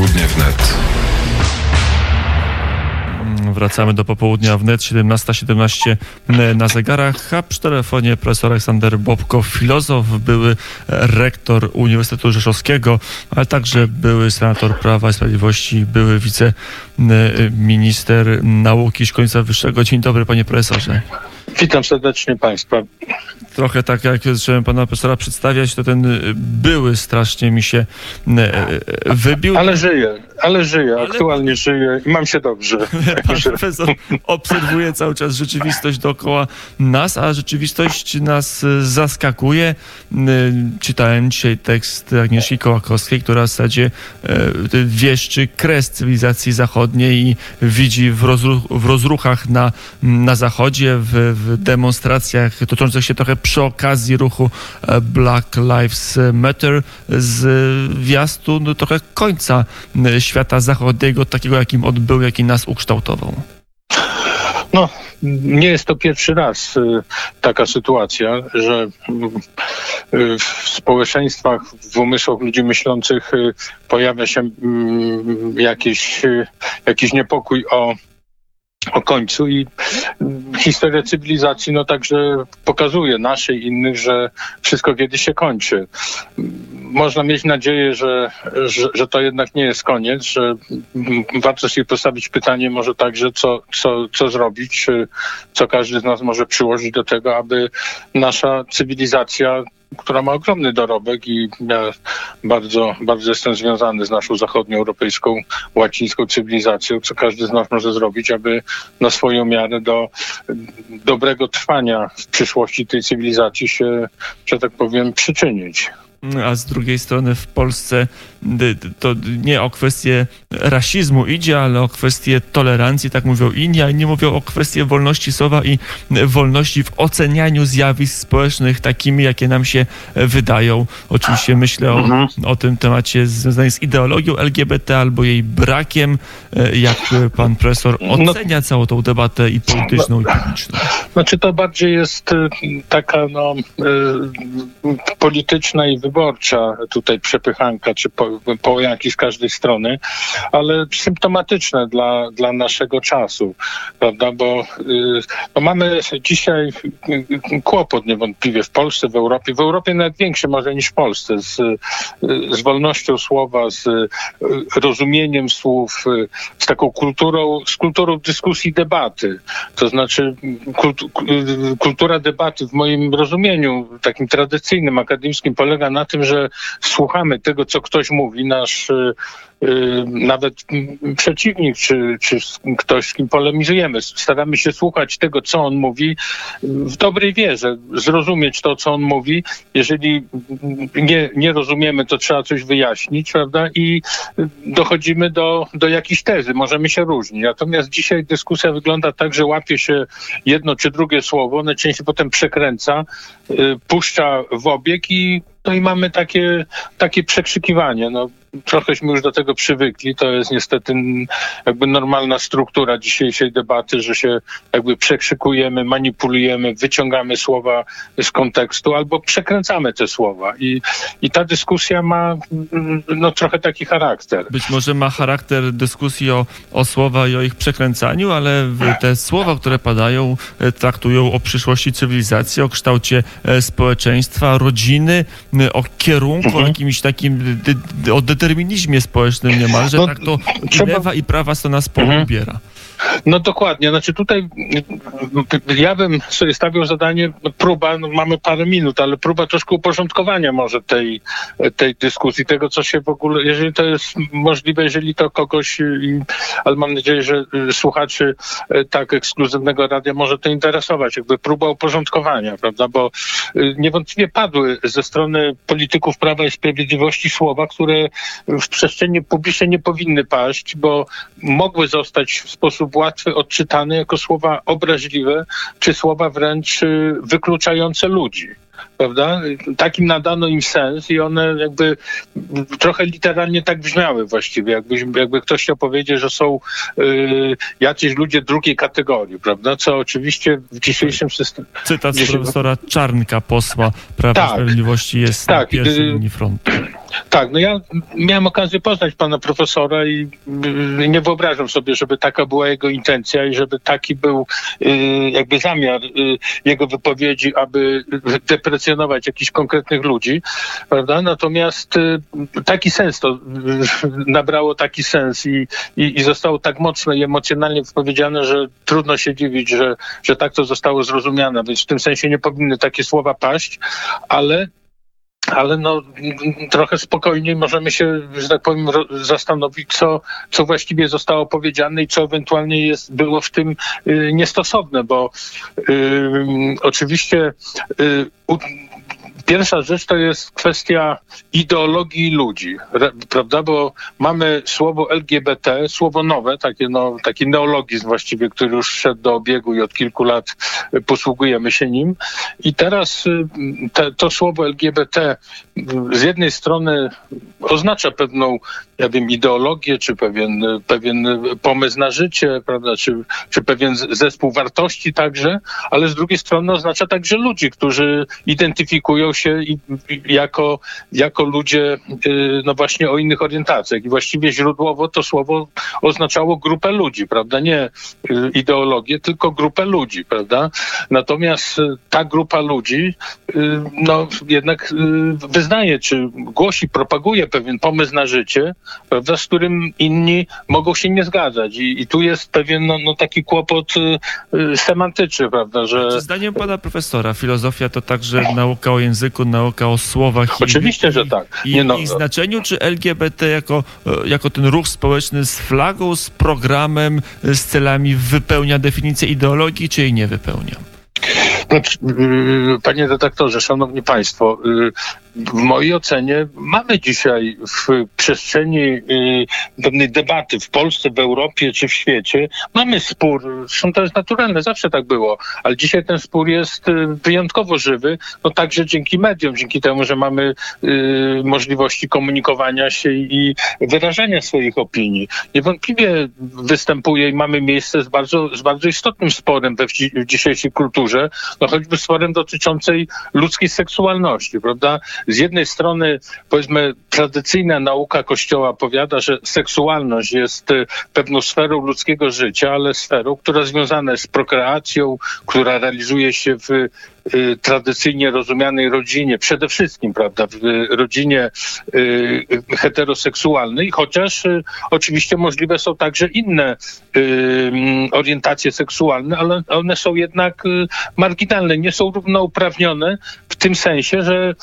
Popołudnie wnet. Wracamy do popołudnia wnet 17.17 na zegarach, a przy telefonie profesor Aleksander Bobko, filozof, były rektor Uniwersytetu Rzeszowskiego, ale także były senator Prawa i Sprawiedliwości, były wiceminister nauki i szkolnictwa wyższego. Dzień dobry panie profesorze. Witam serdecznie Państwa. Trochę tak jak zacząłem pana profesora przedstawiać, to ten były strasznie mi się y, wybił. Ale żyje, ale żyje, ale... aktualnie żyje i mam się dobrze. Pan profesor obserwuje cały czas rzeczywistość dookoła nas, a rzeczywistość nas zaskakuje. Czytałem dzisiaj tekst Agnieszki Kołakowskiej, która w zasadzie wieszczy kres cywilizacji zachodniej i widzi w, rozruch, w rozruchach na, na zachodzie, w, w demonstracjach toczących się trochę przy okazji ruchu e, Black Lives Matter z wjazdu no, trochę końca świata zachodniego, takiego jakim odbył, jaki nas ukształtował. No, nie jest to pierwszy raz y, taka sytuacja, że y, w społeczeństwach, w umysłach ludzi myślących y, pojawia się mm, jakiś, jakiś niepokój o o końcu i historia cywilizacji no także pokazuje naszej innych, że wszystko kiedyś się kończy. Można mieć nadzieję, że, że, że, to jednak nie jest koniec, że warto sobie postawić pytanie może także, co, co, co zrobić, co każdy z nas może przyłożyć do tego, aby nasza cywilizacja która ma ogromny dorobek i ja bardzo, bardzo jestem związany z naszą zachodnioeuropejską, łacińską cywilizacją, co każdy z nas może zrobić, aby na swoją miarę do dobrego trwania w przyszłości tej cywilizacji się, że tak powiem, przyczynić a z drugiej strony w Polsce to nie o kwestię rasizmu idzie, ale o kwestię tolerancji, tak mówią inni, a inni mówią o kwestię wolności słowa i wolności w ocenianiu zjawisk społecznych takimi, jakie nam się wydają. Oczywiście myślę o, mhm. o tym temacie związanym z ideologią LGBT albo jej brakiem, jak pan profesor no- ocenia no, całą tą debatę i polityczną, no, i publiczną. Znaczy to bardziej jest y, taka no, y, polityczna i wyborcza tutaj przepychanka, czy po, z każdej strony, ale symptomatyczne dla, dla naszego czasu, prawda, bo no mamy dzisiaj kłopot niewątpliwie w Polsce, w Europie, w Europie nawet większy może niż w Polsce, z, z wolnością słowa, z rozumieniem słów, z taką kulturą, z kulturą dyskusji, debaty. To znaczy kultura debaty w moim rozumieniu takim tradycyjnym, akademickim polega na tym, że słuchamy tego, co ktoś mówi, nasz y, nawet przeciwnik, czy, czy ktoś, z kim polemizujemy. Staramy się słuchać tego, co on mówi w dobrej wierze, zrozumieć to, co on mówi. Jeżeli nie, nie rozumiemy, to trzeba coś wyjaśnić, prawda? I dochodzimy do, do jakiejś tezy. Możemy się różnić. Natomiast dzisiaj dyskusja wygląda tak, że łapie się jedno czy drugie słowo, najczęściej potem przekręca, y, puszcza w obieg i no i mamy takie, takie przekrzykiwanie. No, trochęśmy już do tego przywykli. To jest niestety jakby normalna struktura dzisiejszej debaty, że się jakby przekrzykujemy, manipulujemy, wyciągamy słowa z kontekstu albo przekręcamy te słowa. I, i ta dyskusja ma no, trochę taki charakter. Być może ma charakter dyskusji o, o słowa i o ich przekręcaniu, ale te słowa, które padają, e, traktują o przyszłości cywilizacji, o kształcie e, społeczeństwa, rodziny, o kierunku, mhm. o jakimś takim, o determinizmie społecznym niemalże, no, tak to trzeba... lewa i prawa strona sporu mhm. ubiera. No dokładnie. Znaczy tutaj ja bym sobie stawiał zadanie, próba, no mamy parę minut, ale próba troszkę uporządkowania może tej, tej dyskusji, tego co się w ogóle, jeżeli to jest możliwe, jeżeli to kogoś, ale mam nadzieję, że słuchaczy e, tak ekskluzywnego radia może to interesować, jakby próba uporządkowania, prawda, bo e, niewątpliwie padły ze strony polityków Prawa i Sprawiedliwości słowa, które w przestrzeni publicznej nie powinny paść, bo mogły zostać w sposób łatwy odczytany jako słowa obraźliwe, czy słowa wręcz y, wykluczające ludzi. Prawda? Takim nadano im sens i one jakby trochę literalnie tak brzmiały właściwie, jakby, jakby ktoś chciał powiedzieć, że są y, jacyś ludzie drugiej kategorii, prawda? Co oczywiście w dzisiejszym systemie... Cytat z profesora Czarnka, posła Prawa tak, Sprawiedliwości jest tak, na pierwszej linii frontu. Tak, no ja miałem okazję poznać pana profesora i y, nie wyobrażam sobie, żeby taka była jego intencja i żeby taki był y, jakby zamiar y, jego wypowiedzi, aby deprecjonować jakichś konkretnych ludzi, prawda? Natomiast taki sens to nabrało taki sens i, i, i zostało tak mocno i emocjonalnie wypowiedziane, że trudno się dziwić, że, że tak to zostało zrozumiane, więc w tym sensie nie powinny takie słowa paść, ale ale no, trochę spokojniej możemy się, że tak powiem, zastanowić, co, co właściwie zostało powiedziane i co ewentualnie jest, było w tym y, niestosowne, bo y, oczywiście y, Pierwsza rzecz to jest kwestia ideologii ludzi, prawda? Bo mamy słowo LGBT, słowo nowe, takie no, taki neologizm właściwie, który już szedł do obiegu i od kilku lat posługujemy się nim. I teraz y, te, to słowo LGBT z jednej strony oznacza pewną, ja wiem, ideologię, czy pewien, pewien pomysł na życie, prawda, czy, czy pewien zespół wartości także, ale z drugiej strony oznacza także ludzi, którzy identyfikują się jako, jako ludzie, y, no właśnie o innych orientacjach. I właściwie źródłowo to słowo oznaczało grupę ludzi, prawda, nie y, ideologię, tylko grupę ludzi, prawda. Natomiast y, ta grupa ludzi, no jednak wyznaje czy głosi, propaguje pewien pomysł na życie, prawda, z którym inni mogą się nie zgadzać. I, i tu jest pewien no, no taki kłopot y, y, semantyczny, prawda, że... Czy zdaniem pana profesora filozofia to także nauka o języku, nauka o słowach? Oczywiście, i, że tak. I, no, ich znaczeniu, czy LGBT jako, e, jako ten ruch społeczny z flagą, z programem, z celami wypełnia definicję ideologii, czy jej nie wypełnia? Znaczy, y, panie redaktorze, szanowni państwo, w mojej ocenie mamy dzisiaj w przestrzeni y, pewnej debaty w Polsce, w Europie czy w świecie, mamy spór, zresztą to jest naturalne, zawsze tak było, ale dzisiaj ten spór jest y, wyjątkowo żywy, no także dzięki mediom, dzięki temu, że mamy y, możliwości komunikowania się i wyrażania swoich opinii. Niewątpliwie występuje i mamy miejsce z bardzo, z bardzo istotnym sporem we w dzisiejszej kulturze, no choćby sporem dotyczącej ludzkiej seksualności, prawda? z jednej strony, powiedzmy, tradycyjna nauka Kościoła powiada, że seksualność jest y, pewną sferą ludzkiego życia, ale sferą, która związana jest z prokreacją, która realizuje się w tradycyjnie rozumianej rodzinie, przede wszystkim, prawda, w rodzinie y, heteroseksualnej, chociaż y, oczywiście możliwe są także inne orientacje seksualne, ale one są jednak marginalne, nie są równouprawnione w tym sensie, że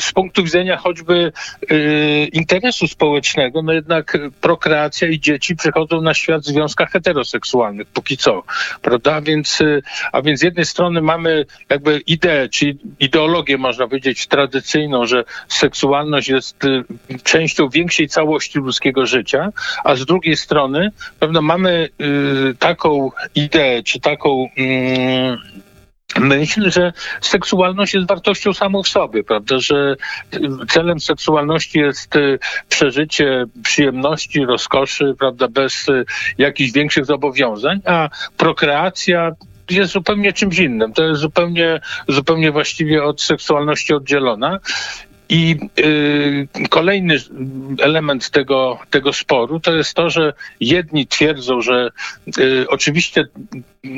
z punktu widzenia choćby interesu społecznego, no jednak prokreacja i dzieci przychodzą na świat w związkach heteroseksualnych, póki co, prawda, a więc, a więc z jednej strony mamy jakby ideę, czy ideologię, można powiedzieć, tradycyjną, że seksualność jest y, częścią większej całości ludzkiego życia, a z drugiej strony pewno mamy y, taką ideę, czy taką mm, myśl, że seksualność jest wartością samą w sobie, prawda, że celem seksualności jest y, przeżycie przyjemności, rozkoszy, prawda, bez jakichś większych zobowiązań, a prokreacja jest zupełnie czymś innym. To jest zupełnie, zupełnie właściwie od seksualności oddzielona. I y, kolejny element tego, tego sporu to jest to, że jedni twierdzą, że y, oczywiście y,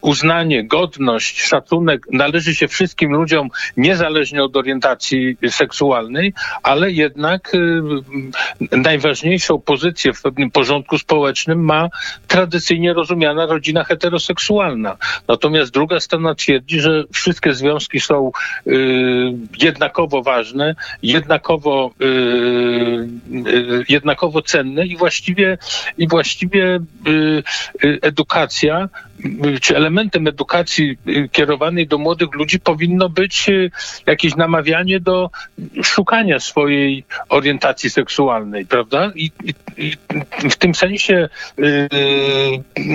uznanie, godność, szacunek należy się wszystkim ludziom niezależnie od orientacji seksualnej, ale jednak najważniejszą pozycję w pewnym porządku społecznym ma tradycyjnie rozumiana rodzina heteroseksualna. Natomiast druga strona twierdzi, że wszystkie związki są jednakowo ważne jednakowo, jednakowo cenne i właściwie, i właściwie edukacja czy elementem edukacji kierowanej do młodych ludzi powinno być jakieś namawianie do szukania swojej orientacji seksualnej, prawda? I, i, i w tym sensie yy,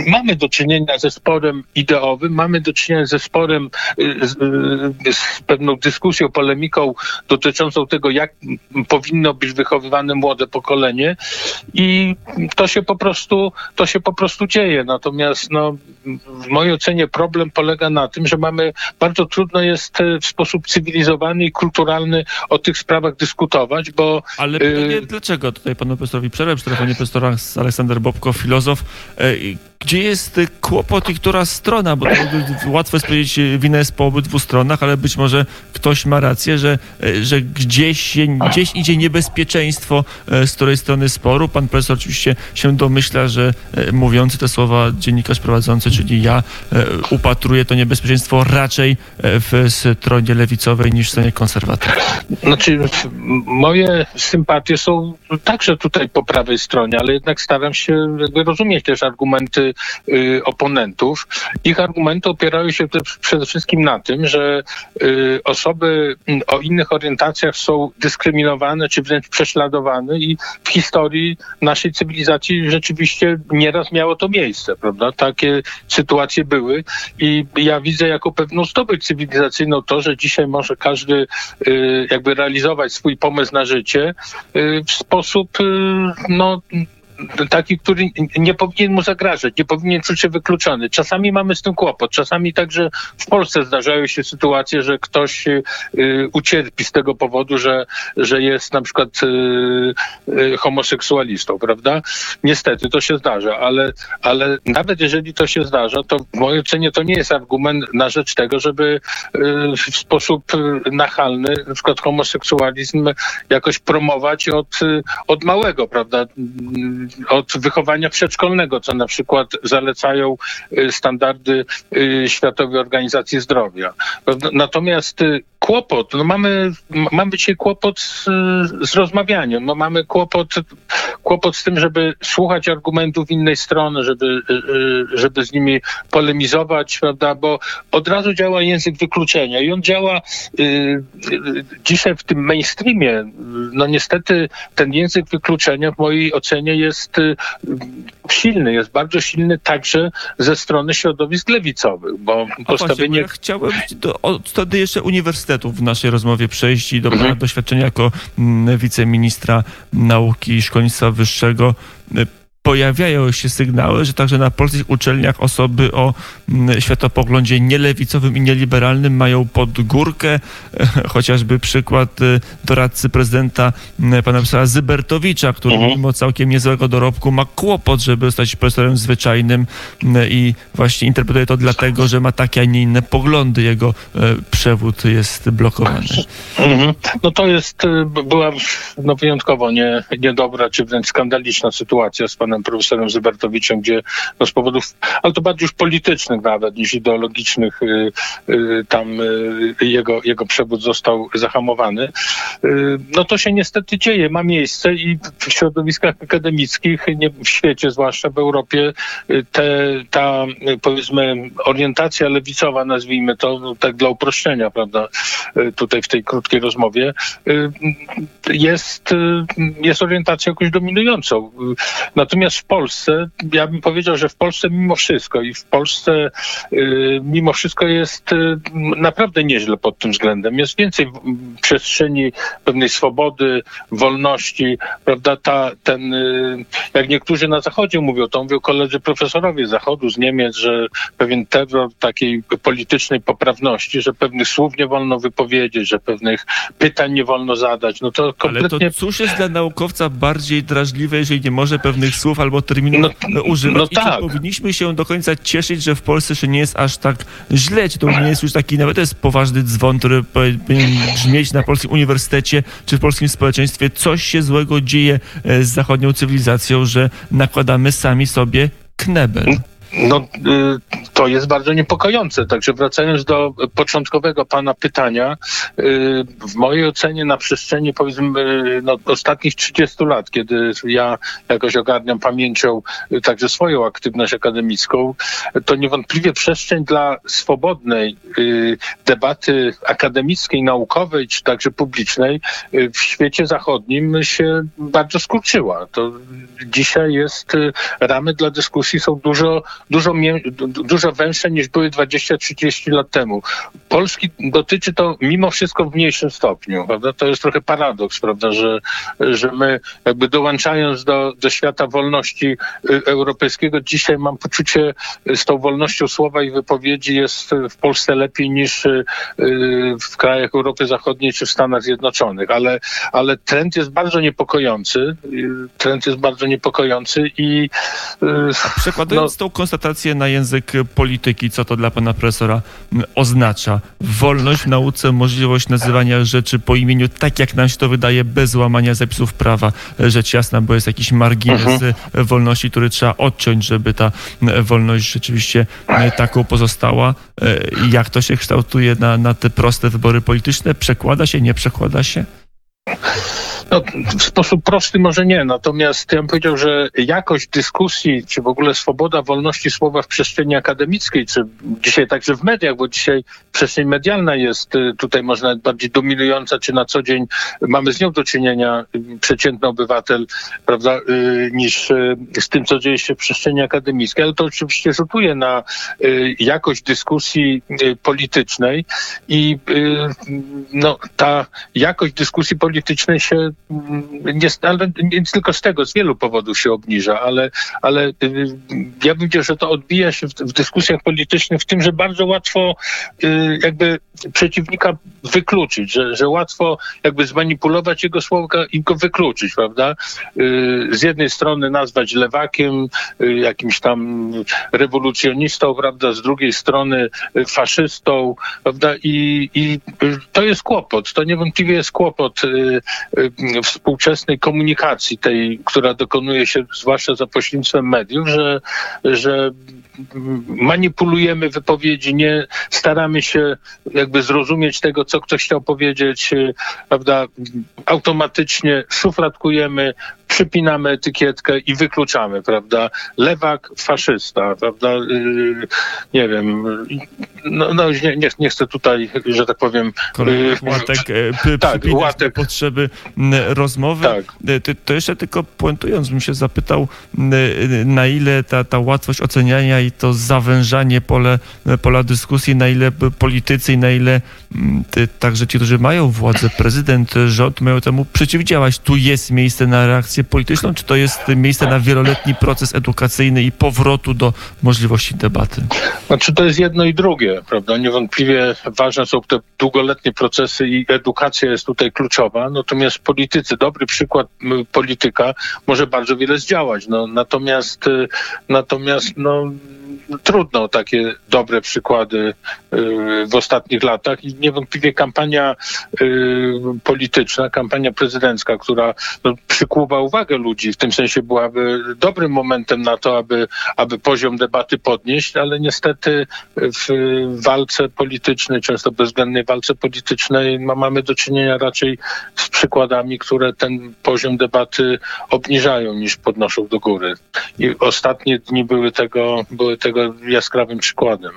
mamy do czynienia ze sporem ideowym, mamy do czynienia ze sporem, yy, z pewną dyskusją, polemiką dotyczącą tego, jak powinno być wychowywane młode pokolenie i to się po prostu, to się po prostu dzieje. Natomiast no, w mojej ocenie problem polega na tym, że mamy, bardzo trudno jest w sposób cywilizowany i kulturalny o tych sprawach dyskutować, bo... Ale pytanie, y dlaczego tutaj panu profesorowi przerwę przy telefonie profesora Aleksander Bobko, filozof, e, gdzie jest kłopot i która strona, bo łatwo jest powiedzieć, wina jest po obydwu stronach, ale być może ktoś ma rację, że, że gdzieś, gdzieś idzie niebezpieczeństwo e, z której strony sporu. Pan profesor oczywiście się domyśla, że e, mówiący te słowa dziennikarz prowadzący, czyli ja, e, upatruje to niebezpieczeństwo raczej w stronie lewicowej niż w stronie konserwatywnej. Znaczy, moje sympatie są także tutaj po prawej stronie, ale jednak staram się jakby rozumieć też argumenty oponentów. Ich argumenty opierają się przede wszystkim na tym, że y, osoby o innych orientacjach są dyskryminowane czy wręcz prześladowane i w historii naszej cywilizacji rzeczywiście nieraz miało to miejsce, prawda? Takie sytuacje były i ja widzę jako pewną zdobycz cywilizacyjną to, że dzisiaj może każdy y, jakby realizować swój pomysł na życie w sposób no taki, który nie powinien mu zagrażać, nie powinien czuć się wykluczony. Czasami mamy z tym kłopot. Czasami także w Polsce zdarzają się sytuacje, że ktoś y, ucierpi z tego powodu, że, że jest na przykład y, y, homoseksualistą, prawda? Niestety to się zdarza, ale, ale nawet jeżeli to się zdarza, to w mojej ocenie to nie jest argument na rzecz tego, żeby w sposób nachalny na przykład homoseksualizm jakoś promować od, od małego, prawda? Od wychowania przedszkolnego, co na przykład zalecają y, standardy y, Światowej Organizacji Zdrowia. Natomiast y, kłopot, no mamy, mamy dzisiaj kłopot z, z rozmawianiem, no mamy kłopot, kłopot z tym, żeby słuchać argumentów innej strony, żeby, żeby z nimi polemizować, prawda, bo od razu działa język wykluczenia i on działa y, dzisiaj w tym mainstreamie, no niestety ten język wykluczenia w mojej ocenie jest y, silny, jest bardzo silny także ze strony środowisk lewicowych, bo A postawienie... Właśnie, chciałbym do, wtedy jeszcze uniwersytetów w naszej rozmowie przejść i do mhm. doświadczenia jako mm, wiceministra nauki i szkolnictwa wyższego pojawiają się sygnały, że także na polskich uczelniach osoby o mm, światopoglądzie nielewicowym i nieliberalnym mają pod górkę. Chociażby przykład y, doradcy prezydenta mm, pana profesora Zybertowicza, który mhm. mimo całkiem niezłego dorobku ma kłopot, żeby zostać profesorem zwyczajnym mm, i właśnie interpretuje to dlatego, że ma takie, a nie inne poglądy. Jego e, przewód jest blokowany. Mhm. No to jest, y, była no, wyjątkowo nie, niedobra, czy wręcz skandaliczna sytuacja z panem panem profesorem Zybertowiczem, gdzie no z powodów, ale to bardziej już politycznych nawet niż ideologicznych, y, y, tam y, jego, jego przewód został zahamowany. No to się niestety dzieje, ma miejsce i w środowiskach akademickich, nie w świecie, zwłaszcza w Europie, te, ta powiedzmy orientacja lewicowa, nazwijmy to, no, tak dla uproszczenia, prawda, tutaj w tej krótkiej rozmowie, jest, jest orientacją jakoś dominującą. Natomiast Natomiast w Polsce, ja bym powiedział, że w Polsce mimo wszystko i w Polsce y, mimo wszystko jest y, naprawdę nieźle pod tym względem. Jest więcej przestrzeni pewnej swobody, wolności, prawda? Ta, ten, y, jak niektórzy na Zachodzie mówią, to mówią koledzy profesorowie Zachodu, z Niemiec, że pewien terror takiej politycznej poprawności, że pewnych słów nie wolno wypowiedzieć, że pewnych pytań nie wolno zadać. No to kompletnie... Ale to cóż jest dla naukowca bardziej drażliwe, jeżeli nie może pewnych słów albo terminów no, używać. No tak. powinniśmy się do końca cieszyć, że w Polsce jeszcze nie jest aż tak źle. To nie jest już taki, nawet to jest poważny dzwon, który powinien brzmieć na polskim uniwersytecie czy w polskim społeczeństwie. Coś się złego dzieje e, z zachodnią cywilizacją, że nakładamy sami sobie knebel. No, y, to jest bardzo niepokojące. Także wracając do początkowego pana pytania, y, w mojej ocenie na przestrzeni powiedzmy y, no, ostatnich 30 lat, kiedy ja jakoś ogarniam pamięcią także swoją aktywność akademicką, to niewątpliwie przestrzeń dla swobodnej debaty akademickiej, naukowej, czy także publicznej w świecie zachodnim się bardzo skurczyła. To dzisiaj jest, ramy dla dyskusji są dużo dużo, dużo węższe niż były 20-30 lat temu. Polski dotyczy to mimo wszystko w mniejszym stopniu, prawda? To jest trochę paradoks, prawda, że, że my jakby dołączając do, do świata wolności y, europejskiego, dzisiaj mam poczucie y, z tą wolnością słowa i wypowiedzi jest w Polsce lepiej niż y, w krajach Europy Zachodniej czy w Stanach Zjednoczonych, ale, ale trend jest bardzo niepokojący. Trend jest bardzo niepokojący i... Przekładając no, tą konstatację na język polityki, co to dla pana profesora oznacza. Wolność w nauce, możliwość nazywania rzeczy po imieniu tak, jak nam się to wydaje, bez łamania zapisów prawa. Rzecz jasna, bo jest jakiś margines mhm. wolności, który trzeba odciąć, żeby ta wolność rzeczywiście taką pozostała. Jak to się kształtuje na, na te proste wybory polityczne? Przekłada się, nie przekłada się? No, w sposób prosty może nie, natomiast ja bym powiedział, że jakość dyskusji, czy w ogóle swoboda wolności słowa w przestrzeni akademickiej, czy dzisiaj także w mediach, bo dzisiaj przestrzeń medialna jest y, tutaj może nawet bardziej dominująca, czy na co dzień mamy z nią do czynienia y, przeciętny obywatel, prawda, y, niż z tym, co dzieje się w przestrzeni akademickiej, ale to oczywiście rzutuje na jakość dyskusji politycznej i no, ta jakość dyskusji politycznej się nie, ale nie tylko z tego, z wielu powodów się obniża, ale, ale y, ja bym że to odbija się w, w dyskusjach politycznych w tym, że bardzo łatwo y, jakby przeciwnika wykluczyć, że, że łatwo jakby zmanipulować jego słowa i go wykluczyć, prawda? Y, z jednej strony nazwać lewakiem, jakimś tam rewolucjonistą, prawda? Z drugiej strony faszystą, prawda? I, i to jest kłopot, to niewątpliwie jest kłopot współczesnej komunikacji, tej, która dokonuje się zwłaszcza za pośrednictwem mediów, że, że manipulujemy wypowiedzi, nie staramy się jakby zrozumieć tego, co ktoś chciał powiedzieć, prawda? Automatycznie szufladkujemy, przypinamy etykietkę i wykluczamy, prawda? Lewak, faszysta, prawda? Yy, nie wiem, no, no nie, nie, nie, chcę tutaj, że tak powiem... Kolejny łatek, yy, tak, łatek. potrzeby rozmowy. Tak. To, to jeszcze tylko puentując, bym się zapytał, na ile ta, ta łatwość oceniania i to zawężanie pole, pola dyskusji, na ile politycy i na ile także ci, którzy mają władzę, prezydent, rząd, mają temu przeciwdziałać. Tu jest miejsce na reakcję polityczną, czy to jest miejsce na wieloletni proces edukacyjny i powrotu do możliwości debaty? Znaczy to jest jedno i drugie, prawda? Niewątpliwie ważne są te długoletnie procesy i edukacja jest tutaj kluczowa, natomiast politycy, dobry przykład polityka może bardzo wiele zdziałać, no, natomiast, y, natomiast no, trudno takie dobre przykłady y, w ostatnich latach i niewątpliwie kampania y, polityczna, kampania prezydencka, która no, przykuwa uwagę ludzi, w tym sensie byłaby dobrym momentem na to, aby, aby poziom debaty podnieść, ale niestety w walce politycznej, często bezwzględnej walce politycznej mamy do czynienia raczej z przykładami, które ten poziom debaty obniżają niż podnoszą do góry. I ostatnie dni były tego, były tego jaskrawym przykładem.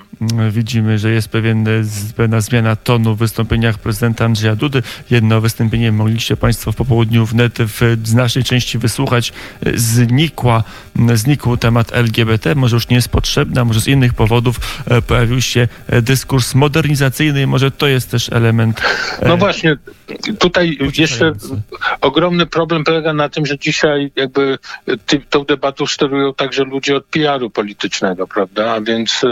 Widzimy, że jest pewien, pewna zmiana tonu w wystąpieniach prezydenta Andrzeja Dudy. Jedno wystąpienie mogliście Państwo w popołudniu wnet w naszej części wysłuchać. Znikła, znikł temat LGBT, może już nie jest potrzebna, może z innych powodów e, pojawił się dyskurs modernizacyjny i może to jest też element. E, no właśnie, tutaj jeszcze ogromny problem polega na tym, że dzisiaj jakby ty, tą debatą sterują także ludzie od PR-u politycznego, prawda? A więc,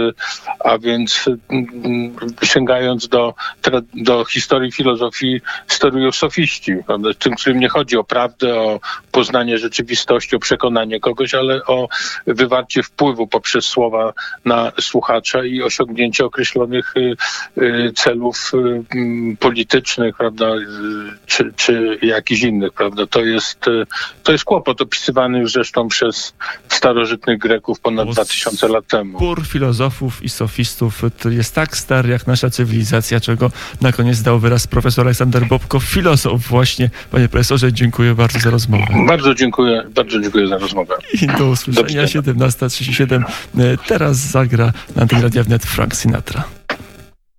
a więc mm, sięgając do, do historii filozofii, sterują sofiści, prawda? Tym, którym nie chodzi o prawdę, o poznanie rzeczywistości, o przekonanie kogoś, ale o wywarcie wpływu poprzez słowa na słuchacza i osiągnięcie określonych y, y, celów y, politycznych, prawda? Czy, czy jakichś innych, prawda? To jest, to jest kłopot opisywany już zresztą przez starożytnych Greków ponad 2000 lat temu. Problemu. Spór filozofów i sofistów to jest tak stary jak nasza cywilizacja, czego na koniec dał wyraz profesor Aleksander Bobko, filozof właśnie. Panie profesorze, dziękuję bardzo za rozmowę. Bardzo dziękuję, bardzo dziękuję za rozmowę. I do usłyszenia widzenia. 17.37. Teraz zagra na antenie Radia Wnet Frank Sinatra.